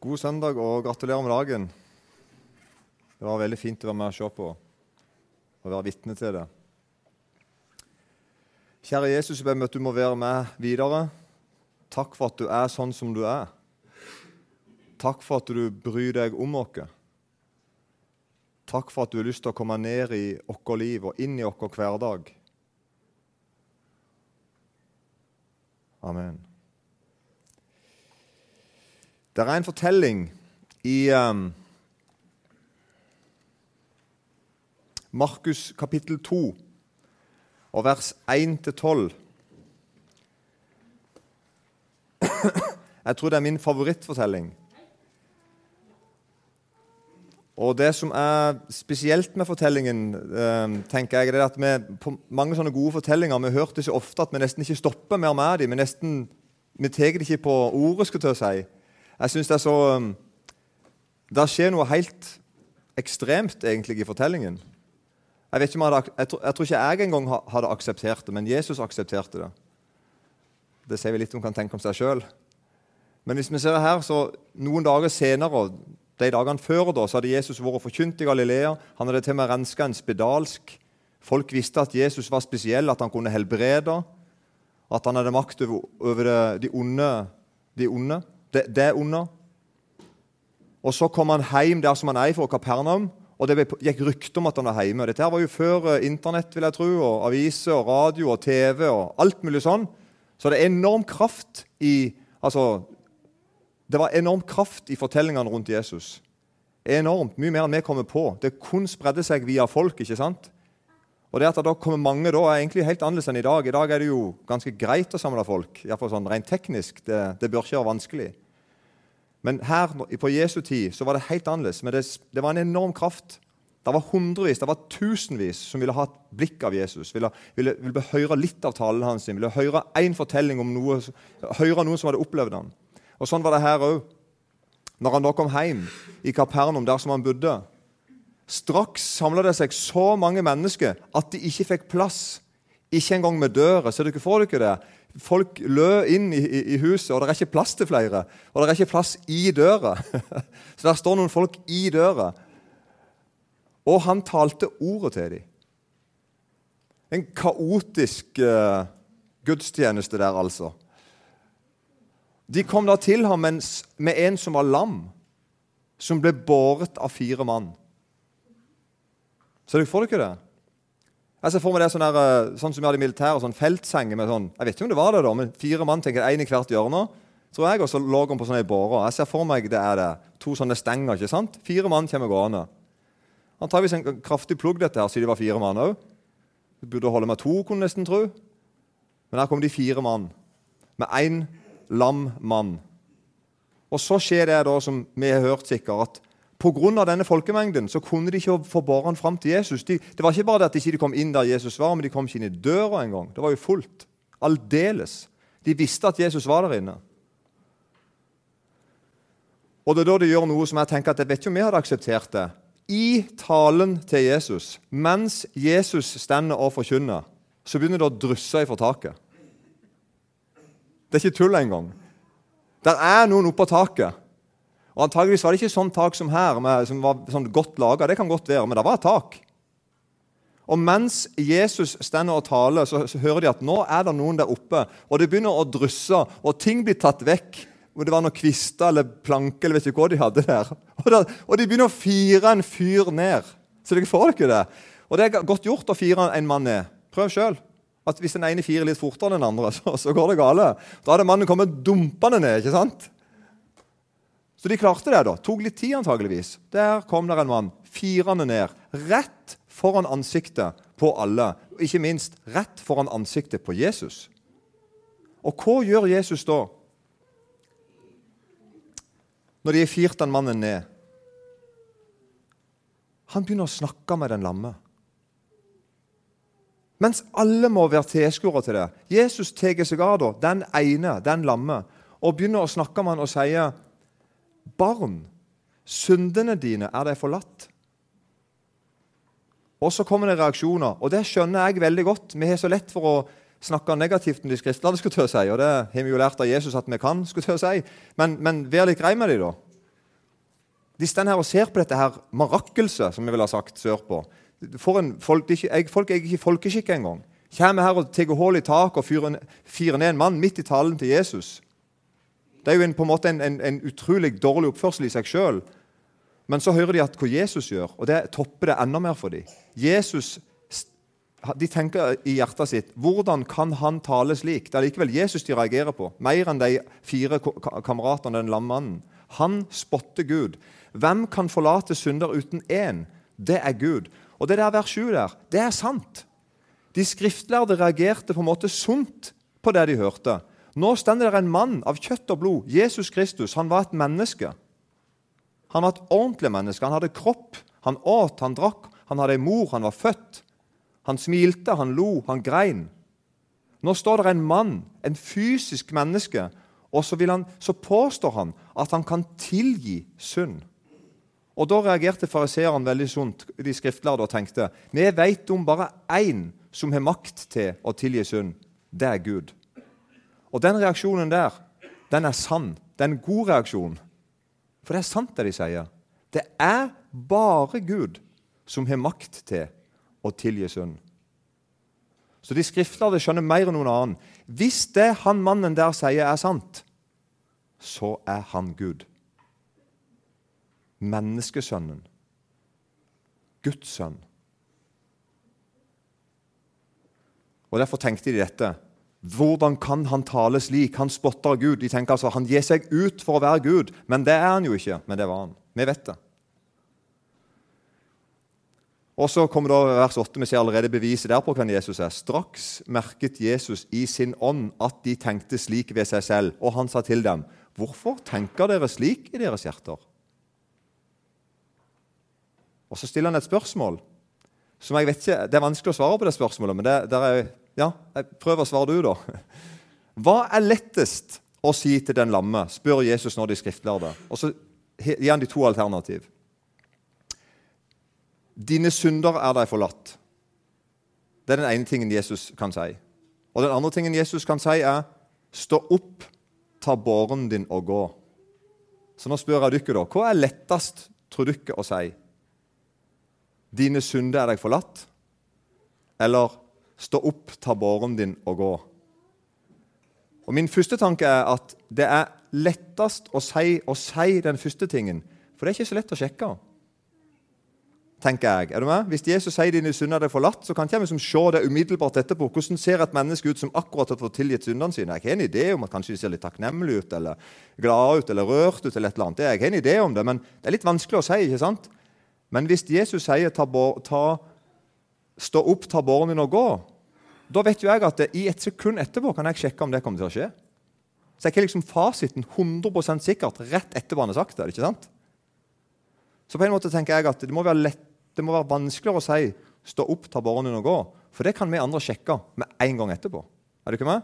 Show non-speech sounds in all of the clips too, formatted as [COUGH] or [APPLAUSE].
God søndag og gratulerer med dagen. Det var veldig fint å være med og se på og være vitne til det. Kjære Jesus, jeg ber om at du må være med videre. Takk for at du er sånn som du er. Takk for at du bryr deg om oss. Takk for at du har lyst til å komme ned i vårt liv og inn i vår hverdag. Amen. Det er en fortelling i um, Markus kapittel 2 og vers 1-12. Jeg tror det er min favorittfortelling. Og Det som er spesielt med fortellingen, eh, tenker jeg, er at vi på mange sånne gode fortellinger vi har hørt det så ofte at vi nesten ikke stopper mer med dem. Vi, nesten, vi tar det ikke på ordet. skulle å si. Jeg synes Det er så, um, det skjer noe helt ekstremt egentlig i fortellingen. Jeg, vet ikke om jeg, hadde, jeg, tror, jeg tror ikke jeg engang hadde akseptert det, men Jesus aksepterte det. Det sier vi litt om kan tenke om seg sjøl. Men hvis vi ser her, så noen dager senere, de dagene før da, så hadde Jesus vært forkynt i Galilea. Han hadde til og med renska en spedalsk. Folk visste at Jesus var spesiell, at han kunne helbrede. At han hadde makt over, over de onde. De onde det, det under. Og Så kom han hjem der som han er fra Kapernaum, og det gikk rykter om at han var hjemme. Dette her var jo før eh, Internett vil jeg tro, og aviser og radio og TV og alt mulig sånn. Så det er enorm kraft i altså, Det var enorm kraft i fortellingene rundt Jesus. Enormt. Mye mer enn vi kommer på. Det kun spredde seg via folk. ikke sant? Og det at det da kommer mange da, er egentlig helt annerledes enn i dag. I dag er det jo ganske greit å samle folk. I fall sånn rent teknisk. Det, det, bør ikke være vanskelig. Men her på Jesu tid så var det helt annerledes. Men det, det var en enorm kraft. Det var hundrevis, det var tusenvis som ville ha et blikk av Jesus. Ville, ville, ville høre litt av talen hans, ville høre én fortelling om noe, høre noen som hadde opplevd ham. Og Sånn var det her òg. Når han da kom hjem i Kapernaum, der som han bodde, Straks samla det seg så mange mennesker at de ikke fikk plass. Ikke engang med døra. Så dere får dere det? Folk lø inn i, i, i, huset, og det er ikke plass til flere. Og det er ikke plass i døra. [LAUGHS] Så der står noen folk i døra. Og han talte ordet til dem. En kaotisk uh, gudstjeneste der, altså. De kom da til ham med en som var lam, som ble båret av fire mann. Så dere for dere det? Jeg ser for meg det sånn, der, eh, sånn som vi hadde i militæret, sånn feltsenger med sånn Jeg vet ikke om det var det, da, men fire mann tenker én i hvert hjørne. tror jeg, Og så lå han på sånne båre. Jeg ser for meg det er det. To sånne stenger. ikke sant? Fire mann kommer gående. Antakeligvis en kraftig plugg, dette her, siden de var fire mann òg. Burde holde med to, kunne nesten tro. Men her kom de fire mann med én lam mann. Og så skjer det da som vi har hørt sikkert, at Pga. denne folkemengden så kunne de ikke få båret han fram til Jesus. De, det var ikke bare det at de ikke kom inn der Jesus var, men de kom ikke inn i døra engang. Det var jo fullt. Aldeles. De visste at Jesus var der inne. Og det er da de gjør noe som jeg tenker at jeg vet ikke om vi hadde akseptert det. I talen til Jesus, mens Jesus stender og forkynner, så begynner det å drysse ifra taket. Det er ikke tull engang. Der er noen oppå taket og Antageligvis var det ikke sånn tak som her, med, som var sånn godt laga. Det kan godt være, men det var et tak. Og mens Jesus stender og taler, så, så, hører de at nå er det noen der oppe. Og det begynner å drysse, og ting blir tatt vekk. Og Det var noen kvister eller planker eller vet ikke hva de hadde der. Og, da, og de begynner å fire en fyr ned. Så dere får ikke det. Og det er godt gjort å fire en mann ned. Prøv sjøl. Hvis den ene firer litt fortere enn den andre, så, så går det gale. Da hadde mannen kommet dumpende ned. ikke sant? Så de klarte det. da. Tok litt tid, antageligvis. Der kom der en mann, firende ned, rett foran ansiktet på alle. Og ikke minst rett foran ansiktet på Jesus. Og hva gjør Jesus da? Når de har firt den mannen ned? Han begynner å snakke med den lamme. Mens alle må være tilskuere til det. Jesus tar seg av da, den ene, den lamme, og begynner å snakke med han og sier Barn, syndene dine er deg forlatt. Og så kommer det reaksjoner, og det skjønner jeg veldig godt. Vi har så lett for å snakke negativt om de kristne, skulle jeg si, og det har vi jo lært av Jesus at vi kan. skulle jeg si. Men, men vær litt grei med dem, da. De står her og ser på dette her marakkelset, som vi ville ha sagt sørpå. Folk, folk er ikke folkeskikk engang. Kommer her og tar hull i taket og fyrer ned en mann midt i talen til Jesus. Det er jo en, på en måte en, en, en utrolig dårlig oppførsel i seg sjøl. Men så hører de at hva Jesus gjør, og det topper det enda mer for dem. Jesus, de tenker i hjertet sitt hvordan kan han tale slik? Det er likevel Jesus de reagerer på, mer enn de fire kameratene den lamme mannen. Han spotter Gud. Hvem kan forlate synder uten én? Det er Gud. Og det der vers 7 der, det er sant. De skriftlærde reagerte på en måte sunt på det de hørte. Nå står det en mann av kjøtt og blod, Jesus Kristus. Han var et menneske. Han var et ordentlig menneske. Han hadde kropp. Han åt, han drakk. Han hadde ei mor. Han var født. Han smilte, han lo, han grein. Nå står det en mann, en fysisk menneske, og så, han, så påstår han at han kan tilgi synd. Og Da reagerte fariseerne veldig sunt, de skriftlærde, og tenkte vi vet om bare én som har makt til å tilgi synd. Det er Gud. Og Den reaksjonen der den er sann. Det er en god reaksjon. For det er sant, det de sier. Det er bare Gud som har makt til å tilgi synd. Så de skriftlærde skjønner mer enn noen annen. Hvis det han mannen der sier, er sant, så er han Gud menneskesønnen, Guds sønn. Og Derfor tenkte de dette. Hvordan kan han tale slik? Han spotter Gud. De tenker altså Han gir seg ut for å være Gud, men det er han jo ikke. Men det var han. Vi vet det. Og så kommer da vers 8. Vi ser allerede beviset der på hvem Jesus er. Straks merket Jesus i sin ånd at de tenkte slik ved seg selv, og han sa til dem, 'Hvorfor tenker dere slik i deres hjerter?' Og Så stiller han et spørsmål som jeg vet ikke, Det er vanskelig å svare på det spørsmålet, men det, er, ja, prøver å svare du, da. Hva er lettest å si til den lamme, spør Jesus når de skriftlærde. Og Så gir han de to alternativ. Dine synder er deg forlatt. Det er den ene tingen Jesus kan si. Og den andre tingen Jesus kan si, er stå opp, ta båren din og gå. Så nå spør jeg dere, da. Hva er lettest, tror dere, å si? Dine synder er deg forlatt. Eller stå opp, ta båren din og gå. Og Min første tanke er at det er lettest å si, å si den første tingen. For det er ikke så lett å sjekke. tenker jeg. Er du med? Hvis Jesus sier dine synder er forlatt, så kan ikke jeg liksom se det umiddelbart etterpå. Hvordan ser et menneske ut som akkurat har fått tilgitt syndene sine? Jeg har en idé om at kanskje de ser litt takknemlige ut, eller glade ut, eller rørt ut, eller et eller annet. Jeg har en idé om det, men det er litt vanskelig å si. ikke sant? Men hvis Jesus sier ta, ta, 'stå opp, ta båren din og gå', da vet jo jeg at i et sekund etterpå kan jeg sjekke om det kommer til å skje. Så jeg ikke liksom fasiten 100% sikkert rett etterpå han har sagt det. ikke sant? Så på en måte tenker jeg at det må være, lett, det må være vanskeligere å si 'stå opp, ta båren og gå', for det kan vi andre sjekke med en gang etterpå. Er du ikke med?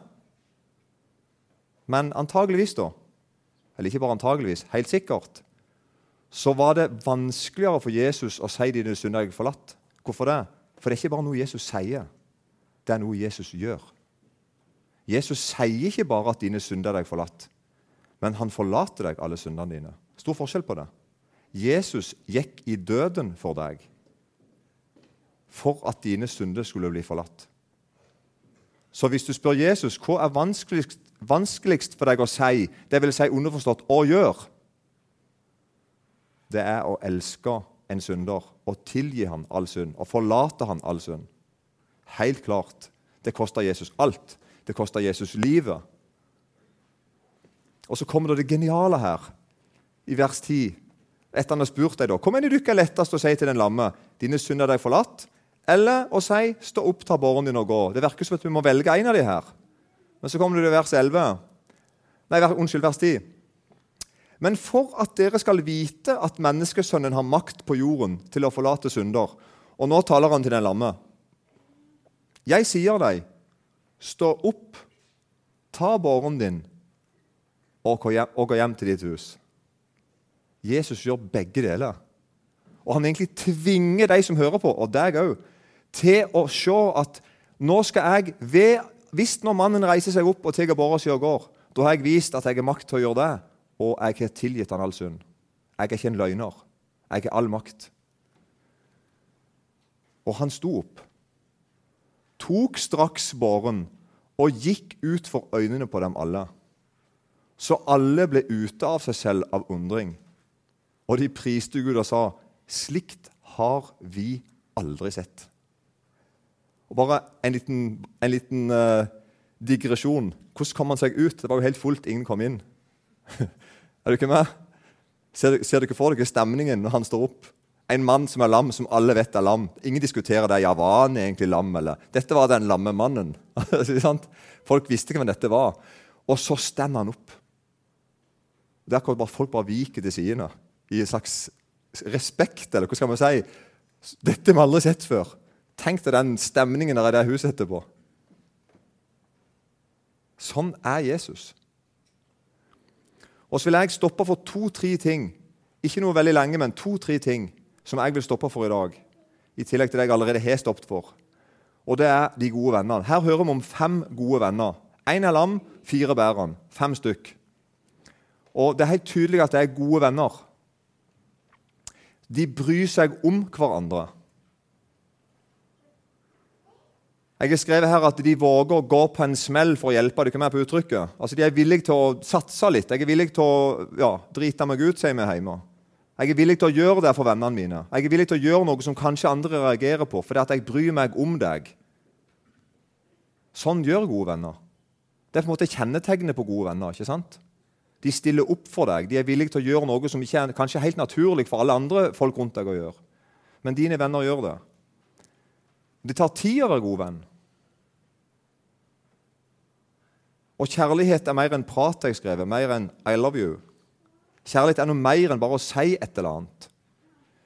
Men antageligvis, da, eller ikke bare antageligvis, helt sikkert, så var det vanskeligere for Jesus å si dine synder jeg forlatt. Hvorfor det? For det er ikke bare noe Jesus sier, det er noe Jesus gjør. Jesus sier ikke bare at dine synder er deg forlatt, men han forlater deg alle syndene dine. Stor forskjell på det. Jesus gikk i døden for deg for at dine synder skulle bli forlatt. Så hvis du spør Jesus hva er vanskeligst, vanskeligst for deg å si, det vil si underforstått å gjøre, det er å elske en synder og tilgi han all synd og forlate han all synd. Helt klart. Det koster Jesus alt. Det koster Jesus livet. Og så kommer det det geniale her, i vers 10. Etter han har spurt deg da, mener du ikke er lettest å si til den lamme? Dine synder er forlatt? Eller å si 'stå opp, ta båren din og gå'? Det virker som at vi må velge en av de her. Men så kommer det til vers 11. Nei, unnskyld, vers 10. Men for at dere skal vite at menneskesønnen har makt på jorden til å forlate synder Og nå taler han til den lamme. Jeg sier deg, stå opp, ta båren din og gå, hjem, til ditt hus. Jesus gjør begge deler. Og han egentlig tvinger de som hører på, og deg òg, til å se at nå skal jeg ved, Hvis når mannen reiser seg opp og tar båra si og går, da har jeg vist at jeg har makt til å gjøre det og jeg har tilgitt han all synd. Jeg er ikke en løgner. Jeg har all makt. Og han sto opp, tok straks båren og gikk ut for øynene på dem alle. Så alle ble ute av seg selv av undring. Og de priste Gud og sa, 'Slikt har vi aldri sett'. Og Bare en liten, en liten uh, digresjon. Hvordan kom han seg ut? Det var jo helt fullt, ingen kom inn. [LAUGHS] er du ikke med? Ser, ser dere for dere stemningen når han står opp? En mann som er lam, som alle vet er lam. Ingen diskuterer det. Ja, var han egentlig lam? eller? Dette var den lamme mannen. [LAUGHS] Folk visste ikke hvem dette var. Og så stender han opp. Der akkurat bare folk bare vike til sidene i en slags respekt, eller hva skal man si? Dette har vi aldri sett før. Tenk deg den stemningen der i det huset etterpå. Sånn er Jesus. Og så vil jeg stoppe for to-tre ting. Ikke noe veldig lenge, men to-tre ting som jeg vil stoppe for i dag. I tillegg til det jeg allerede har stoppet for. Og det er de gode vennene. Her hører vi om fem gode venner. Én er lam, fire bærer. Fem stykk. Og Det er helt tydelig at det er gode venner. De bryr seg om hverandre. Jeg har skrevet her at de våger å gå på en smell for å hjelpe. Du med på uttrykket. Altså, De er villige til å satse litt. Jeg er villig til å ja, drite meg ut, sier vi hjemme. Jeg er villig til å gjøre det for vennene mine. Jeg er villig til å gjøre noe som kanskje andre reagerer på, fordi at jeg bryr meg om deg. Sånn gjør gode venner. Det er på en måte kjennetegnet på gode venner. ikke sant? De stiller opp for deg. De er villige til å gjøre noe som ikke er kanskje helt naturlig for alle andre folk rundt deg å gjøre. Men dine venner gjør det. Det tar tid å være god venn. Og kjærlighet er mer enn prat, jeg skrev, mer enn 'I love you'. Kjærlighet er noe mer enn bare å si et eller annet.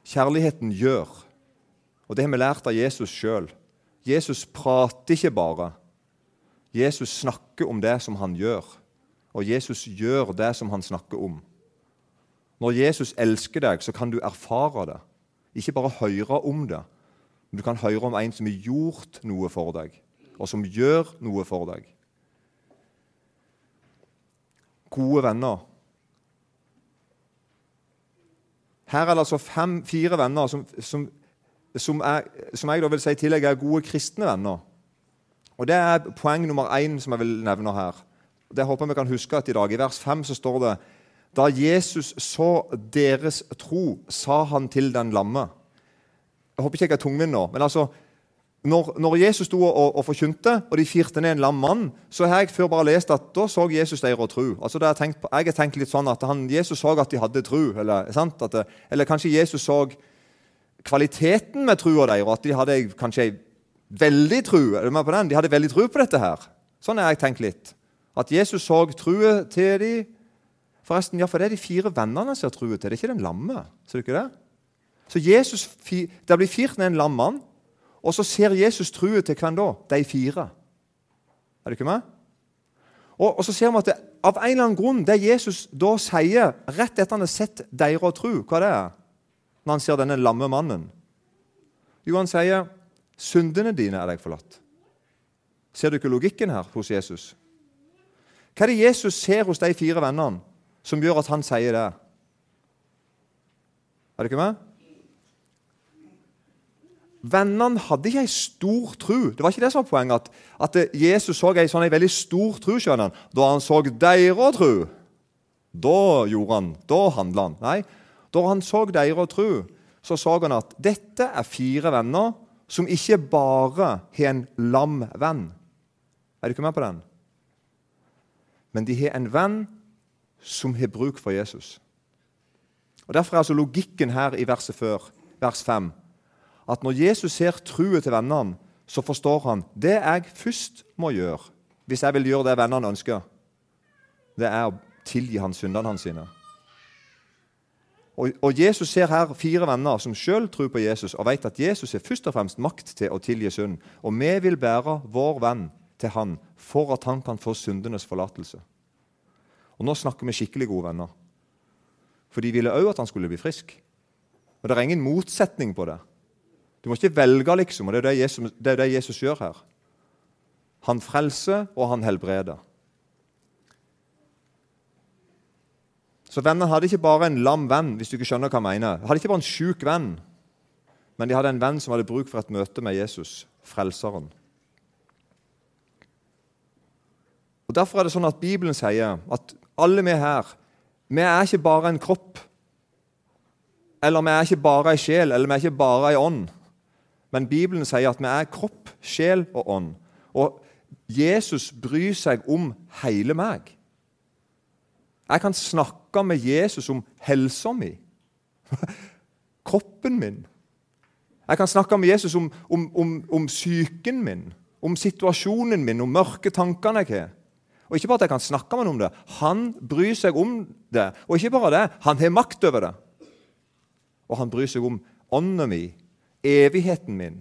Kjærligheten gjør. Og det har vi lært av Jesus sjøl. Jesus prater ikke bare. Jesus snakker om det som han gjør. Og Jesus gjør det som han snakker om. Når Jesus elsker deg, så kan du erfare det. Ikke bare høre om det, men du kan høre om en som har gjort noe for deg, og som gjør noe for deg. Gode venner. Her er det altså fem, fire venner som, som, som, er, som jeg vil si tillegg er gode kristne venner. Og Det er poeng nummer én som jeg vil nevne her. Det håper jeg vi kan huske at i dag. I vers 5 så står det da Jesus så deres tro, sa han til den lamme jeg håper ikke jeg er tungvint nå. men altså, når, når Jesus sto og, og, forkynte, og de firte ned en lam mann, så har jeg før bare lest at da så Jesus deres tru. Altså, jeg, tenkt, jeg har tenkt litt sånn at han, Jesus så at de hadde tru. Eller, det, eller kanskje Jesus så kvaliteten med trua deres, og at de hadde kanskje veldig tru. Er med på den? De hadde veldig tru på dette her. Sånn har jeg tenkt litt. At Jesus så truet til de. Forresten, ja, for det er de fire vennene som har truet til. Det er ikke den lamme. Ser du ikke det? Så Jesus, Det blir firt ned en lam mann, og så ser Jesus truet til hvem da? De fire. Er du ikke med? Og, og, så ser vi at det, av en eller annen grunn, det Jesus da sier rett etter han har sett deres tru, hva det er når han ser denne lamme mannen? Jo, han sier 'Syndene dine er deg forlatt'. Ser du ikke logikken her hos Jesus? Hva er det Jesus ser hos de fire vennene som gjør at han sier det? Er du ikke med? Vennene hadde ikke ei stor tru. Det var ikke det som var poenget. At, at Jesus så ei sånn veldig stor tru skjønner han. Da han så deres tru, da gjorde han, da handla han. Nei, da han så deres tru, så så han at dette er fire venner som ikke bare har en lam venn. Er du ikke med på den? Men de har en venn som har bruk for Jesus. Og Derfor er altså logikken her i verset før, vers 5 at når Jesus ser truet til vennene, så forstår han det jeg først må gjøre hvis jeg vil gjøre det vennene ønsker, det er å tilgi han syndene hans sine. Og, og, Jesus ser her fire venner som sjøl tror på Jesus og vet at Jesus er først og fremst makt til å tilgi synd. Og vi vil bære vår venn til han for at han kan få syndenes forlatelse. Og Nå snakker vi skikkelig gode venner. For de ville òg at han skulle bli frisk. Og Det er ingen motsetning på det. Du må ikke velge, liksom. og Det er det Jesus, det er det Jesus gjør her. Han frelser, og han helbreder. Så vennene hadde ikke bare en lam venn, hvis du ikke skjønner hva jeg mener. De hadde ikke bare en sjuk venn, men de hadde en venn som hadde bruk for et møte med Jesus, frelseren. Og Derfor er det sånn at Bibelen sier at alle vi her, vi er ikke bare en kropp. Eller vi er ikke bare ei sjel, eller vi er ikke bare ei ånd. Men Bibelen sier at vi er kropp, sjel og ånd. Og Jesus bryr seg om hele meg. Jeg kan snakke med Jesus om helsa mi, [LAUGHS] kroppen min. Jeg kan snakke med Jesus om, om, om, om psyken min, om situasjonen min, om mørke tankene jeg har. Og ikke bare at jeg kan snakke med ham om det, han bryr seg om det. Og ikke bare det, han har makt over det. Og han bryr seg om ånden min, evigheten min,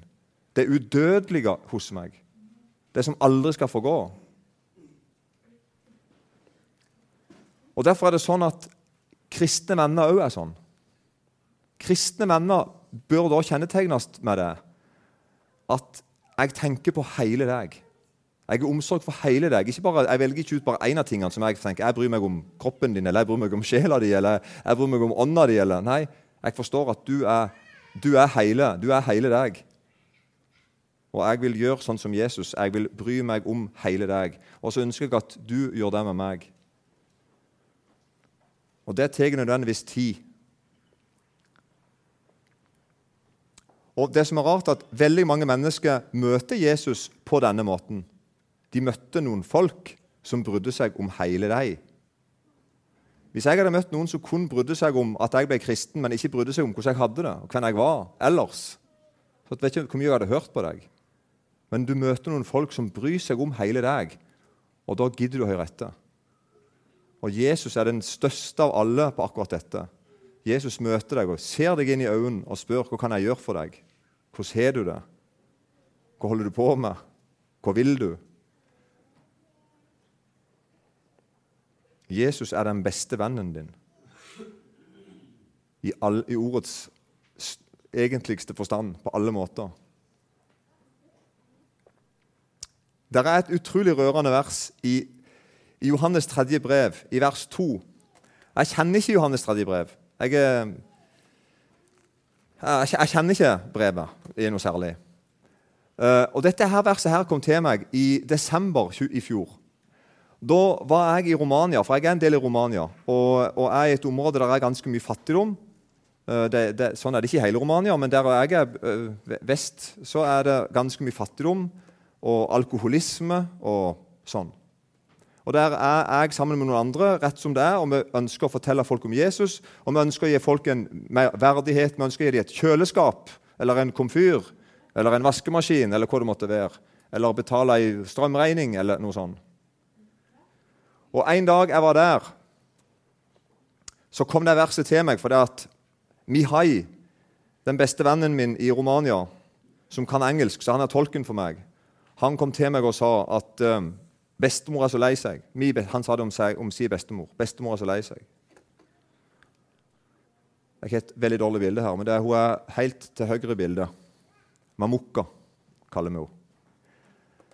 det udødelige hos meg. Det som aldri skal få gå. Og Derfor er det sånn at kristne venner òg er sånn. Kristne venner bør da kjennetegnes med det at jeg tenker på hele deg. Jeg har omsorg for hele deg. Bare, jeg velger ikke ut bare én av tingene som jeg tenker. Jeg bryr meg om kroppen din, eller jeg bryr meg om sjela di, eller jeg bryr meg om ånda di. Eller. Nei, jeg forstår at du er, du er hele. Du er hele deg. Og jeg vil gjøre sånn som Jesus. Jeg vil bry meg om hele deg. Og så ønsker jeg at du gjør det med meg. Og det tar nødvendigvis tid. Og det som er rart, er at veldig mange mennesker møter Jesus på denne måten. De møtte noen folk som brydde seg om hele deg. Hvis jeg hadde møtt noen som kun brydde seg om at jeg ble kristen, men ikke brydde seg om hvordan jeg hadde det, og hvem jeg var ellers, så vet jeg ikke hvor mye jeg hadde hørt på deg. Men du møter noen folk som bryr seg om hele deg, og da gidder du å høre etter. Og Jesus er den største av alle på akkurat dette. Jesus møter deg og ser deg inn i øynene og spør hva kan jeg gjøre for deg. Hvordan har du det? Hva holder du på med? Hva vil du? Jesus er den beste vennen din i, all, i ordets egentligste forstand, på alle måter. Det er et utrolig rørende vers i i Johannes tredje brev, i vers 2. Jeg kjenner ikke Johannes tredje brev. Jeg, eh, jeg, jeg, kjenner ikke brevet i noe særlig. Uh, og Dette her verset her kom til meg i desember i fjor. Da var jeg i Romania, for jeg er en del i Romania, og, og jeg er et område der er ganske mye fattigdom. Uh, det, det, sånn er det ikke i hele Romania, men der jeg er uh, vest, så er det ganske mye fattigdom og alkoholisme og sånn. Og Der er jeg sammen med noen andre rett som det er, og vi ønsker å fortelle folk om Jesus. Og vi ønsker å gi folk en verdighet, vi ønsker å gi dem et kjøleskap eller en komfyr eller en vaskemaskin eller hva det måtte være. Eller betale ei strømregning eller noe sånt. Og En dag jeg var der, så kom det verset til meg fordi at Mihai, den beste vennen min i Romania, som kan engelsk, så han er tolken for meg, han kom til meg og sa at um, Bestemor er så lei seg. Han sa det om, seg, om sin bestemor. Bestemor er så lei seg. Det er ikke et veldig dårlig bilde her, men er, hun er helt til høyre i bildet. Mamukka kaller vi henne.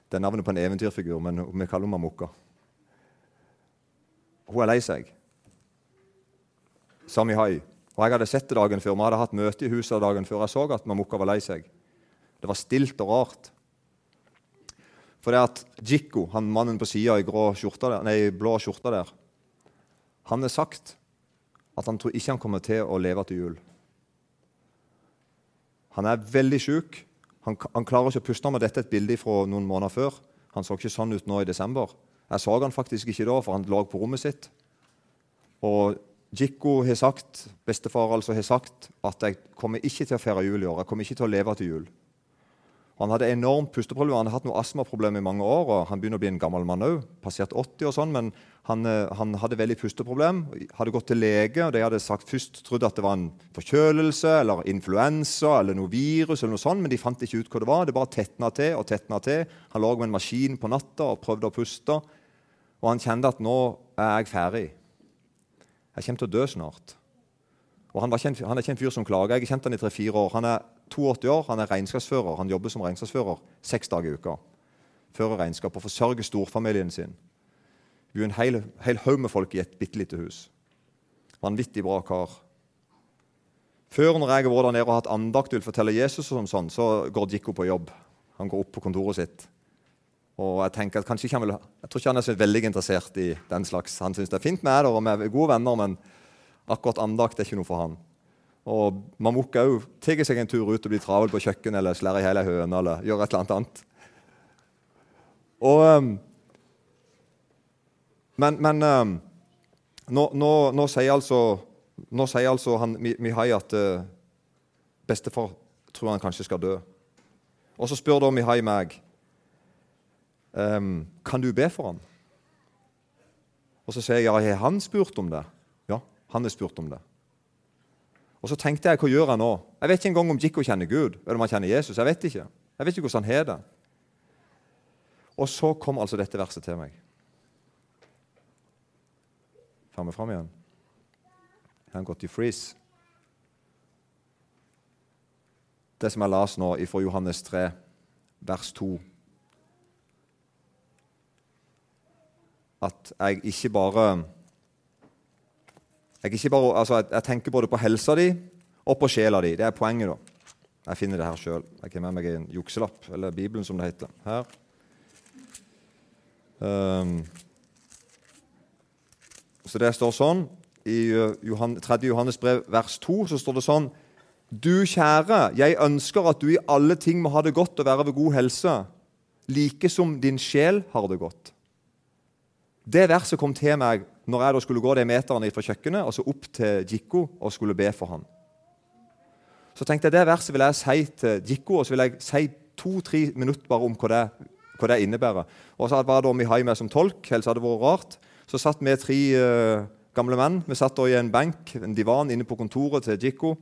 Det er navnet på en eventyrfigur, men vi kaller henne Mamukka. Hun er lei seg. Sami Hai. Og Jeg hadde sett det dagen før. Vi hadde hatt møte i huset dagen før jeg så at Mamukka var lei seg. Det var stilt og rart. For det at Jikko, han mannen på sida i blå skjorta der, han har sagt at han tror ikke han kommer til å leve til jul. Han er veldig sjuk. Han, han, klarer ikke å puste med dette et bilde fra noen måneder før. Han så ikke sånn ut nå i desember. Jeg så han faktisk ikke da, for han lå på rommet sitt. Og Jikko har sagt, bestefar altså har sagt at jeg kommer ikke til å feire jul i år. Jeg kommer ikke til å leve til jul. Han hadde enormt pusteproblemer. Han hadde hatt noe astmaproblemer i mange år. og Han begynner å bli en gammel mann òg, passert 80 og sånn, men han, eh, han, hadde veldig pusteproblem. Hadde gått til lege, og de hadde sagt først trodd at det var en forkjølelse eller influensa eller noe virus, eller noe sånt, men de fant ikke ut hva det var. Det bare tetna til og tetna til. Han lå med en maskin på natta og prøvde å puste. Og han kjente at nå er jeg ferdig. Jeg kommer til å dø snart. Og han, en, han, er ikke en fyr som klager. Jeg har kjent han i tre-fire år. Han er 82 år, han er regnskapsfører. Han jobber som regnskapsfører seks dager i uka. Fører regnskap og forsørger storfamilien sin. Vi er en hel, hel haug med folk i et bitte lite hus. Vanvittig bra kar. Før når jeg har vært der nede og hatt andakt og vil fortelle Jesus, og sånn, så går Djikko på jobb. Han går opp på kontoret sitt. Og Jeg tenker at kanskje ikke han vil, jeg tror ikke han er så veldig interessert i den slags. Han syns det er fint med det, og vi er gode venner, men akkurat andakt er ikke noe for han. Og Mamuk òg tar seg en tur ut og blir travel på kjøkkenet eller slår i hele høna eller gjør et eller annet. Og, men, men nå, nå, nå, sier altså, nå, sier altså, han Mihai at uh, bestefar tror han kanskje skal dø. Og så spør da Mihai meg um, kan du be for han. Og så sier jeg ja, har han spurt om det? Ja, han har spurt om det. Og så tenkte jeg hva gjør jeg nå? Jeg vet ikke engang om Jikko kjenner Gud eller om han kjenner Jesus. Jeg vet ikke. Jeg vet ikke hvordan han har det. Og så kom altså dette verset til meg. Får vi fram igjen? Har han gått i freeze? Det som jeg las nå fra Johannes 3, vers 2 At jeg ikke bare jeg, ikke bare, altså, jeg, jeg, tenker både på helsa di og på sjela di. Det er poenget. da. Jeg finner det her sjøl. Jeg har med meg en jukselapp, eller Bibelen, som det heter. Her. Um, så det står sånn I uh, Johan, 3. Johannes brev, vers 2, så står det sånn Du kjære, jeg ønsker at du i alle ting må ha det godt og være ved god helse, like som din sjel har det godt. Det verset kom til meg når jeg da skulle gå de meterne fra kjøkkenet og så opp til Jikko og skulle be for han. Så tenkte jeg det verset vil jeg si til Jikko, og så vil jeg si to-tre minutter bare om hva det, hva det innebærer. Og så var det Mihai med som tolk, ellers hadde det vært rart. Så satt vi tre uh, gamle menn vi satt da i en benk, en divan, inne på kontoret til Jikko.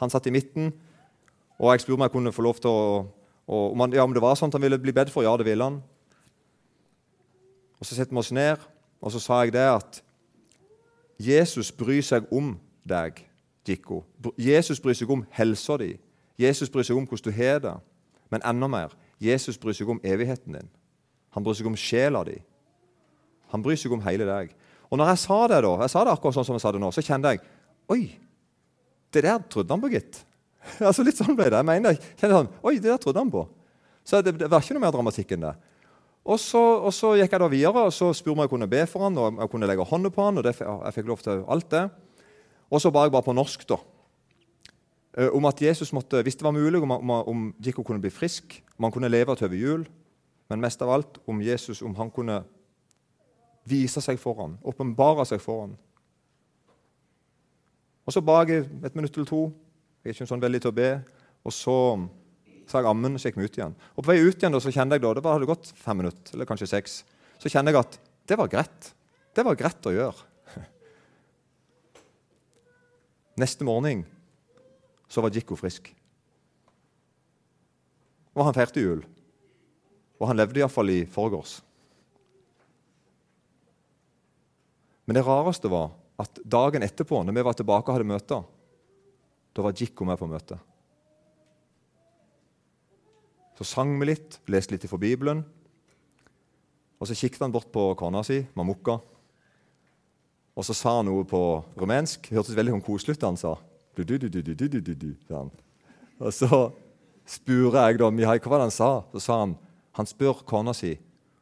Han satt i midten, og jeg spurte om jeg kunne få lov til å å om, han, ja, om det var sånn han ville bli bedt for. Ja, det ville han. Og Så setter vi oss ned, og så sa jeg det at Jesus bryr seg om deg, Jikko. Jesus bryr seg om helsa di. Jesus bryr seg om hvordan du har det. Men enda mer Jesus bryr seg om evigheten din. Han bryr seg om sjela di. Han bryr seg om hele deg. Og når jeg sa det, da, jeg sa det akkurat sånn som jeg sa det nå, så kjente jeg Oi, det der trodde han på, gitt. [LAUGHS] altså Litt sånn ble det. Jeg mener, jeg kjente sånn, Oi, det der trodde han på. Så det, det var ikke noe mer dramatikk enn det. Og så, og så, gikk jeg da videre og så spurte om jeg kunne be for han, og jeg kunne legge hånda på han, og det, jeg fikk lov til alt det. Og så ba jeg bare på norsk da, eh, om at Jesus måtte, hvis det var mulig, om, om, om Jikko kunne bli frisk, om han kunne leve til over jul, men mest av alt om Jesus, om han kunne vise seg for ham, åpenbare seg for ham. Og Så ba jeg et minutt eller to. Jeg er ikke sånn veldig til å be. Og så sa jeg ammen, så gikk vi ut igjen. Og På vei ut igjen da, så kjente jeg da, det hadde gått fem minutter, eller kanskje seks, så kjente jeg at det var greit. Det var greit å gjøre. [LAUGHS] Neste morgen så var Jikko frisk. Og han feirte jul. Og han levde iallfall i forgårs. Men det rareste var at dagen etterpå, når vi var tilbake og hadde møter, da var Jikko med på møtet. Så sang vi litt, leste litt fra Bibelen. Og så kikket han bort på kona si, Mamukka. Og så sa han noe på rumensk. Det Hørtes veldig sånn koselig ut da han sa. Du, du, du, du, du, du, du, han. Og så spurte jeg da Mihai hva var det han sa. Så sa han han spør kona si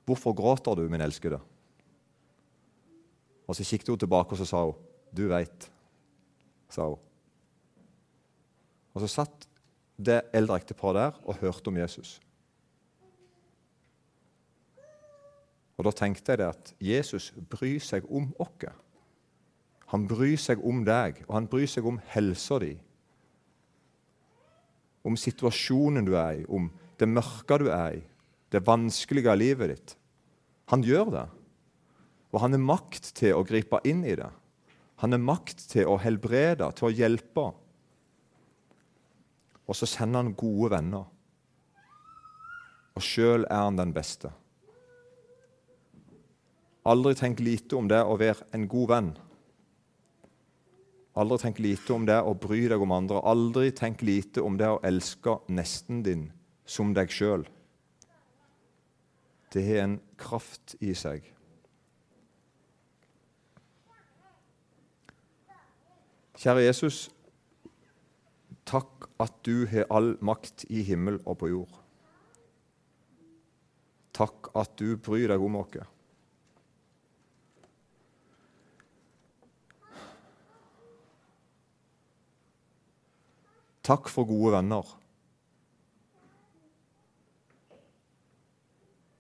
hvorfor gråter du, min elskede. Og så kikket hun tilbake og så sa hun, du veit, sa hun. Og så satt det eldre ekteparet der og hørte om Jesus. Og Da tenkte jeg det at Jesus bryr seg om oss. Han bryr seg om deg, og han bryr seg om helsa di. Om situasjonen du er i, om det mørke du er i, det vanskelige av livet ditt. Han gjør det. Og han har makt til å gripe inn i det. Han har makt til å helbrede, til å hjelpe. Og så sender han gode venner. Og sjøl er han den beste. Aldri tenk lite om det å være en god venn. Aldri tenk lite om det å bry deg om andre. Aldri tenk lite om det å elske nesten din som deg sjøl. Det har en kraft i seg. Kjære Jesus, takk at du har all makt i himmel og på jord. Takk at du bryr deg om oss. Takk for gode venner.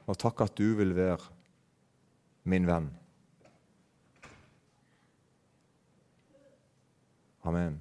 Og takk at du vil være min venn. Amen.